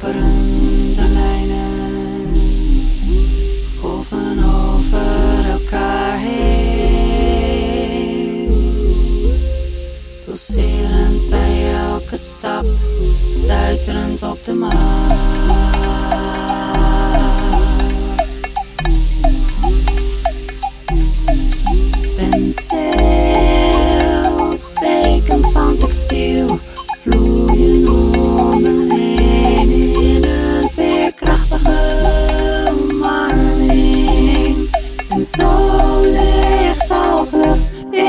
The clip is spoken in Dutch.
Oeh, wapperende lijnen golven over elkaar heen. Pulserend bij elke stap, stuiterend op de maan. Penseel, streken van textiel, vloeien close.